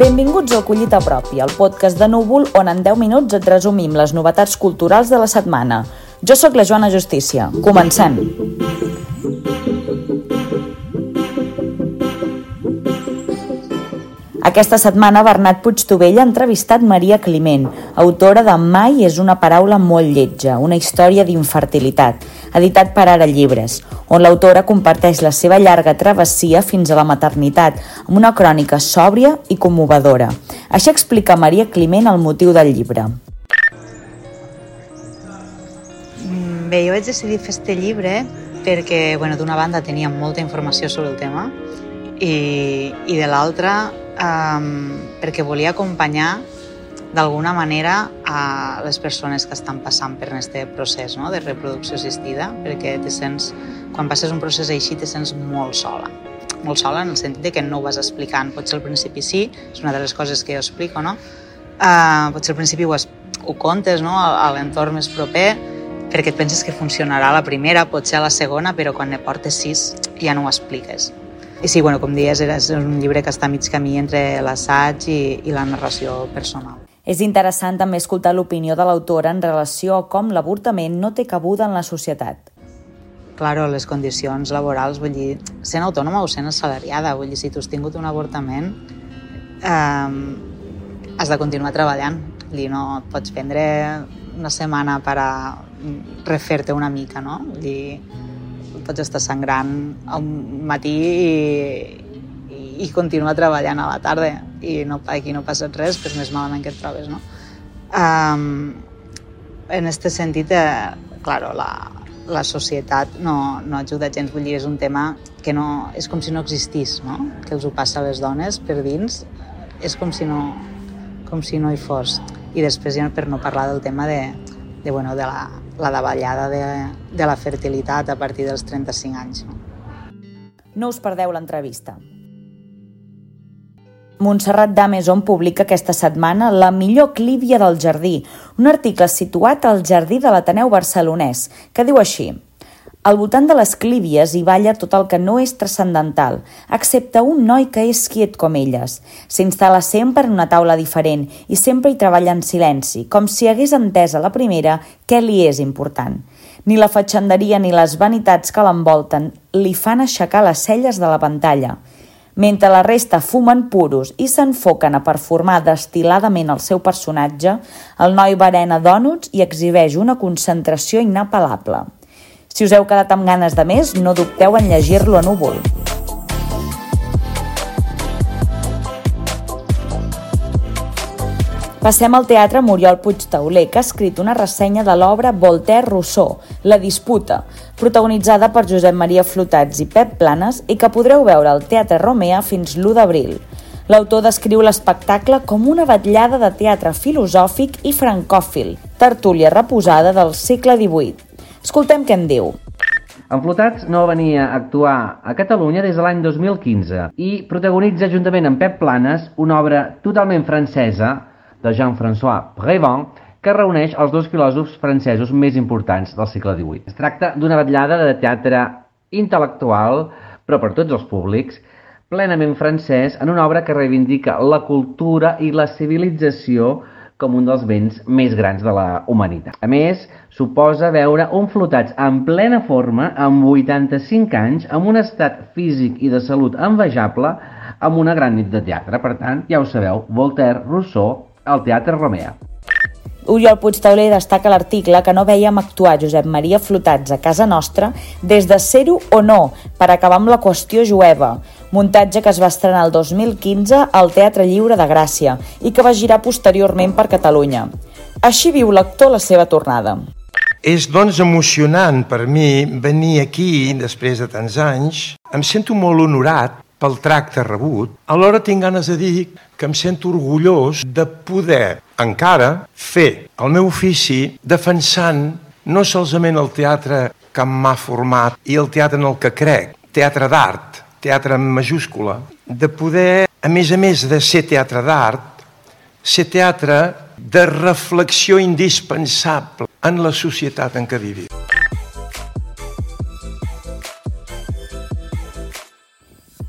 Benvinguts al Collita Pròpia, el podcast de Núvol on en 10 minuts et resumim les novetats culturals de la setmana. Jo sóc la Joana Justícia. Comencem! Aquesta setmana Bernat Puigtovell ha entrevistat Maria Climent, autora de Mai és una paraula molt lletja, una història d'infertilitat, editat per Ara Llibres, on l'autora comparteix la seva llarga travessia fins a la maternitat, amb una crònica sòbria i commovedora. Així explica Maria Climent el motiu del llibre. Bé, jo vaig decidir fer este llibre perquè, bueno, d'una banda tenia molta informació sobre el tema i, i de l'altra um, perquè volia acompanyar d'alguna manera a les persones que estan passant per aquest procés no? de reproducció assistida, perquè te sents, quan passes un procés així te sents molt sola. Molt sola en el sentit de que no ho vas explicant. Potser al principi sí, és una de les coses que jo explico, no? Uh, potser al principi ho, es, ho contes no? a, a l'entorn més proper, perquè et penses que funcionarà la primera, potser a la segona, però quan ne portes sis ja no ho expliques. I sí, bueno, com dies, és un llibre que està mig camí entre l'assaig i, i la narració personal. És interessant també escoltar l'opinió de l'autora en relació a com l'avortament no té cabuda en la societat. Claro, les condicions laborals, vull dir, sent autònoma o sent assalariada, vull dir, si tu has tingut un avortament, eh, has de continuar treballant. Dir, no et pots prendre una setmana per a refer-te una mica, no? Vull dir, pots estar sangrant al matí i, i, i continuar treballant a la tarda i no, aquí no passa res, per més malament que et trobes, no? Um, en aquest sentit, eh, claro, la, la societat no, no ajuda gens, vull dir, és un tema que no, és com si no existís, no? Que els ho passa a les dones per dins, és com si no, com si no hi fos. I després ja per no parlar del tema de, de, bueno, de la, la davallada de, de la fertilitat a partir dels 35 anys. No us perdeu l'entrevista. Montserrat Dameson publica aquesta setmana La millor clívia del jardí, un article situat al jardí de l'Ateneu barcelonès, que diu així al voltant de les clívies hi balla tot el que no és transcendental, excepte un noi que és quiet com elles. S'instal·la sempre en una taula diferent i sempre hi treballa en silenci, com si hagués entès a la primera què li és important. Ni la fatxanderia ni les vanitats que l'envolten li fan aixecar les celles de la pantalla. Mentre la resta fumen puros i s'enfoquen a performar destiladament el seu personatge, el noi barena dònuts i exhibeix una concentració inapel·lable. Si us heu quedat amb ganes de més, no dubteu en llegir-lo a núvol. Passem al teatre Muriol Puigtauler, que ha escrit una ressenya de l'obra Voltaire-Rousseau, La disputa, protagonitzada per Josep Maria Flotats i Pep Planes i que podreu veure al Teatre Romea fins l'1 d'abril. L'autor descriu l'espectacle com una vetllada de teatre filosòfic i francòfil, tertúlia reposada del segle XVIII. Escoltem què en diu. Enflotats no venia a actuar a Catalunya des de l'any 2015 i protagonitza juntament amb Pep Planes una obra totalment francesa de Jean-François Prévent que reuneix els dos filòsofs francesos més importants del segle XVIII. Es tracta d'una vetllada de teatre intel·lectual, però per tots els públics, plenament francès en una obra que reivindica la cultura i la civilització com un dels béns més grans de la humanitat. A més, suposa veure un flotats en plena forma, amb 85 anys, amb un estat físic i de salut envejable, amb una gran nit de teatre. Per tant, ja ho sabeu, Voltaire, Rousseau, al Teatre Romea. Oriol Puigtauler destaca l'article que no veiem actuar Josep Maria Flotats a casa nostra des de ser-ho o no, per acabar amb la qüestió jueva, muntatge que es va estrenar el 2015 al Teatre Lliure de Gràcia i que va girar posteriorment per Catalunya. Així viu l'actor la seva tornada. És, doncs, emocionant per mi venir aquí després de tants anys. Em sento molt honorat pel tracte rebut. Alhora tinc ganes de dir que em sento orgullós de poder encara fer el meu ofici defensant no solament el teatre que m'ha format i el teatre en el que crec, teatre d'art, teatre en majúscula, de poder, a més a més de ser teatre d'art, ser teatre de reflexió indispensable en la societat en què vivim.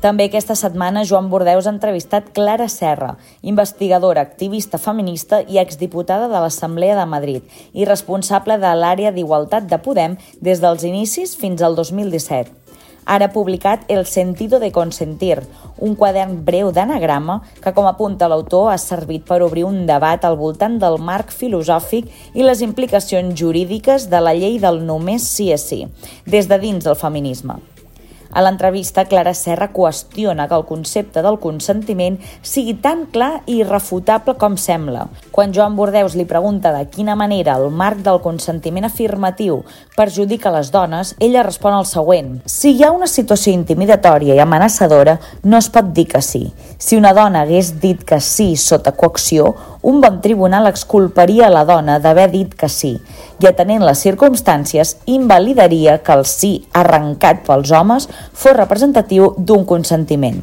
També aquesta setmana Joan Bordeus ha entrevistat Clara Serra, investigadora, activista feminista i exdiputada de l'Assemblea de Madrid i responsable de l'àrea d'Igualtat de Podem des dels inicis fins al 2017. Ara ha publicat El sentido de consentir, un quadern breu d'anagrama que, com apunta l'autor, ha servit per obrir un debat al voltant del marc filosòfic i les implicacions jurídiques de la llei del només sí és sí, des de dins del feminisme. A l'entrevista, Clara Serra qüestiona que el concepte del consentiment sigui tan clar i irrefutable com sembla. Quan Joan Bordeus li pregunta de quina manera el marc del consentiment afirmatiu perjudica les dones, ella respon el següent. Si hi ha una situació intimidatòria i amenaçadora, no es pot dir que sí. Si una dona hagués dit que sí sota coacció, un bon tribunal exculparia la dona d'haver dit que sí i, atenent les circumstàncies, invalidaria que el sí arrencat pels homes fos representatiu d'un consentiment.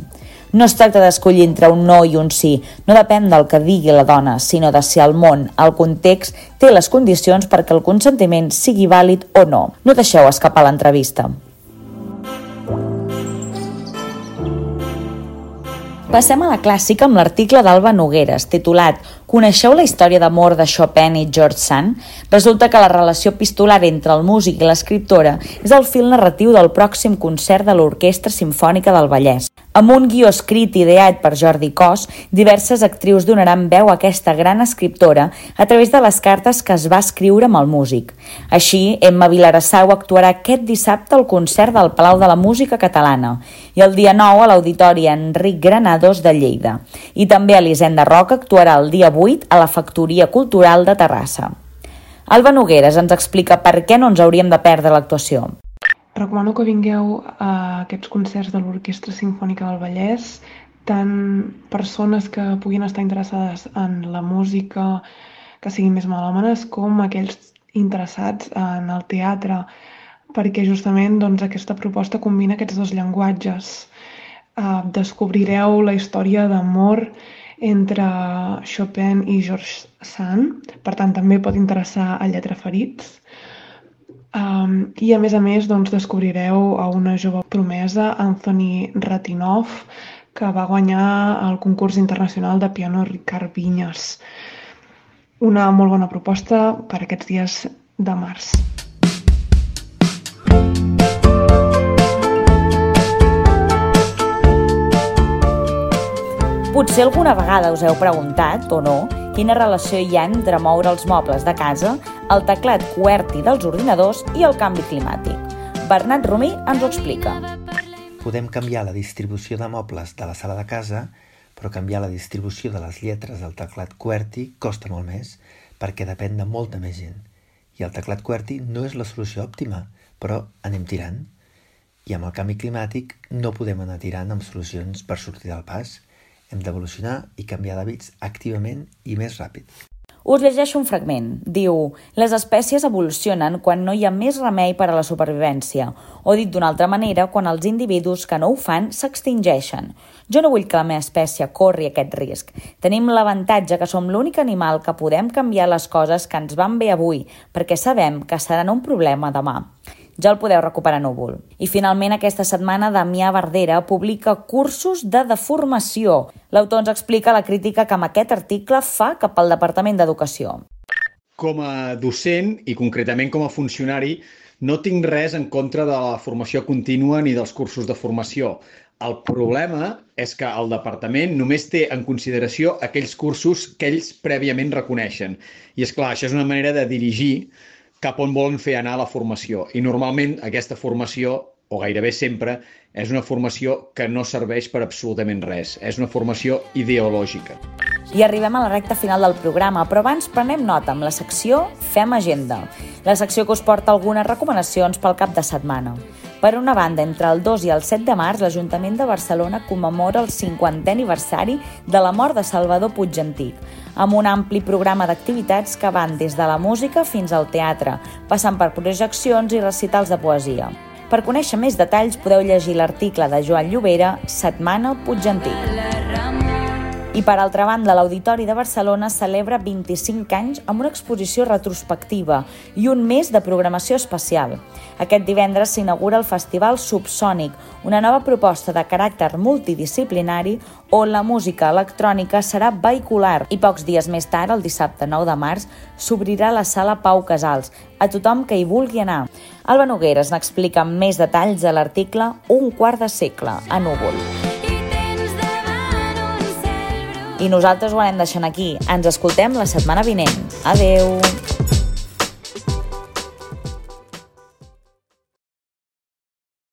No es tracta d'escollir entre un no i un sí, no depèn del que digui la dona, sinó de si el món, el context, té les condicions perquè el consentiment sigui vàlid o no. No deixeu escapar l'entrevista. Passem a la clàssica amb l'article d'Alba Nogueres, titulat Coneixeu la història d'amor de Chopin i George Sand? Resulta que la relació epistolar entre el músic i l'escriptora és el fil narratiu del pròxim concert de l'Orquestra Simfònica del Vallès. Amb un guió escrit ideat per Jordi Cos, diverses actrius donaran veu a aquesta gran escriptora a través de les cartes que es va escriure amb el músic. Així, Emma Vilarassau actuarà aquest dissabte al concert del Palau de la Música Catalana i el dia 9 a l'Auditori Enric Granados de Lleida. I també Elisenda Roca actuarà el dia 8 a la Factoria Cultural de Terrassa. Alba Nogueres ens explica per què no ens hauríem de perdre l'actuació recomano que vingueu a aquests concerts de l'Orquestra Simfònica del Vallès, tant persones que puguin estar interessades en la música, que siguin més melòmanes, com aquells interessats en el teatre, perquè justament doncs, aquesta proposta combina aquests dos llenguatges. Uh, descobrireu la història d'amor entre Chopin i George Sand, per tant també pot interessar a Lletra Ferits, Um, I a més a més doncs, descobrireu a una jove promesa, Anthony Ratinov, que va guanyar el concurs internacional de piano Ricard Vinyes. Una molt bona proposta per aquests dies de març. Potser alguna vegada us heu preguntat, o no, quina relació hi ha entre moure els mobles de casa, el teclat QWERTY dels ordinadors i el canvi climàtic. Bernat Romí ens ho explica. Podem canviar la distribució de mobles de la sala de casa, però canviar la distribució de les lletres del teclat QWERTY costa molt més, perquè depèn de molta més gent. I el teclat QWERTY no és la solució òptima, però anem tirant. I amb el canvi climàtic no podem anar tirant amb solucions per sortir del pas, hem d'evolucionar i canviar d'hàbits activament i més ràpid. Us llegeixo un fragment. Diu, les espècies evolucionen quan no hi ha més remei per a la supervivència, o dit d'una altra manera, quan els individus que no ho fan s'extingeixen. Jo no vull que la meva espècie corri aquest risc. Tenim l'avantatge que som l'únic animal que podem canviar les coses que ens van bé avui, perquè sabem que seran un problema demà ja el podeu recuperar a núvol. I finalment aquesta setmana Damià Verdera publica cursos de deformació. L'autor ens explica la crítica que amb aquest article fa cap al Departament d'Educació. Com a docent i concretament com a funcionari no tinc res en contra de la formació contínua ni dels cursos de formació. El problema és que el departament només té en consideració aquells cursos que ells prèviament reconeixen. I és clar, això és una manera de dirigir cap on volen fer anar la formació. I normalment aquesta formació, o gairebé sempre, és una formació que no serveix per absolutament res. És una formació ideològica. I arribem a la recta final del programa, però abans prenem nota amb la secció Fem Agenda, la secció que us porta algunes recomanacions pel cap de setmana. Per una banda, entre el 2 i el 7 de març, l'Ajuntament de Barcelona commemora el 50è aniversari de la mort de Salvador Puig Antic, amb un ampli programa d'activitats que van des de la música fins al teatre, passant per projeccions i recitals de poesia. Per conèixer més detalls podeu llegir l'article de Joan Llobera, Setmana Puig Antic. I per altra banda, l'Auditori de Barcelona celebra 25 anys amb una exposició retrospectiva i un mes de programació especial. Aquest divendres s'inaugura el Festival Subsònic, una nova proposta de caràcter multidisciplinari on la música electrònica serà vehicular i pocs dies més tard, el dissabte 9 de març, s'obrirà la sala Pau Casals a tothom que hi vulgui anar. Alba Nogueres n'explica més detalls a l'article Un quart de segle a Núvol. I nosaltres ho anem deixant aquí. Ens escoltem la setmana vinent. Adeu!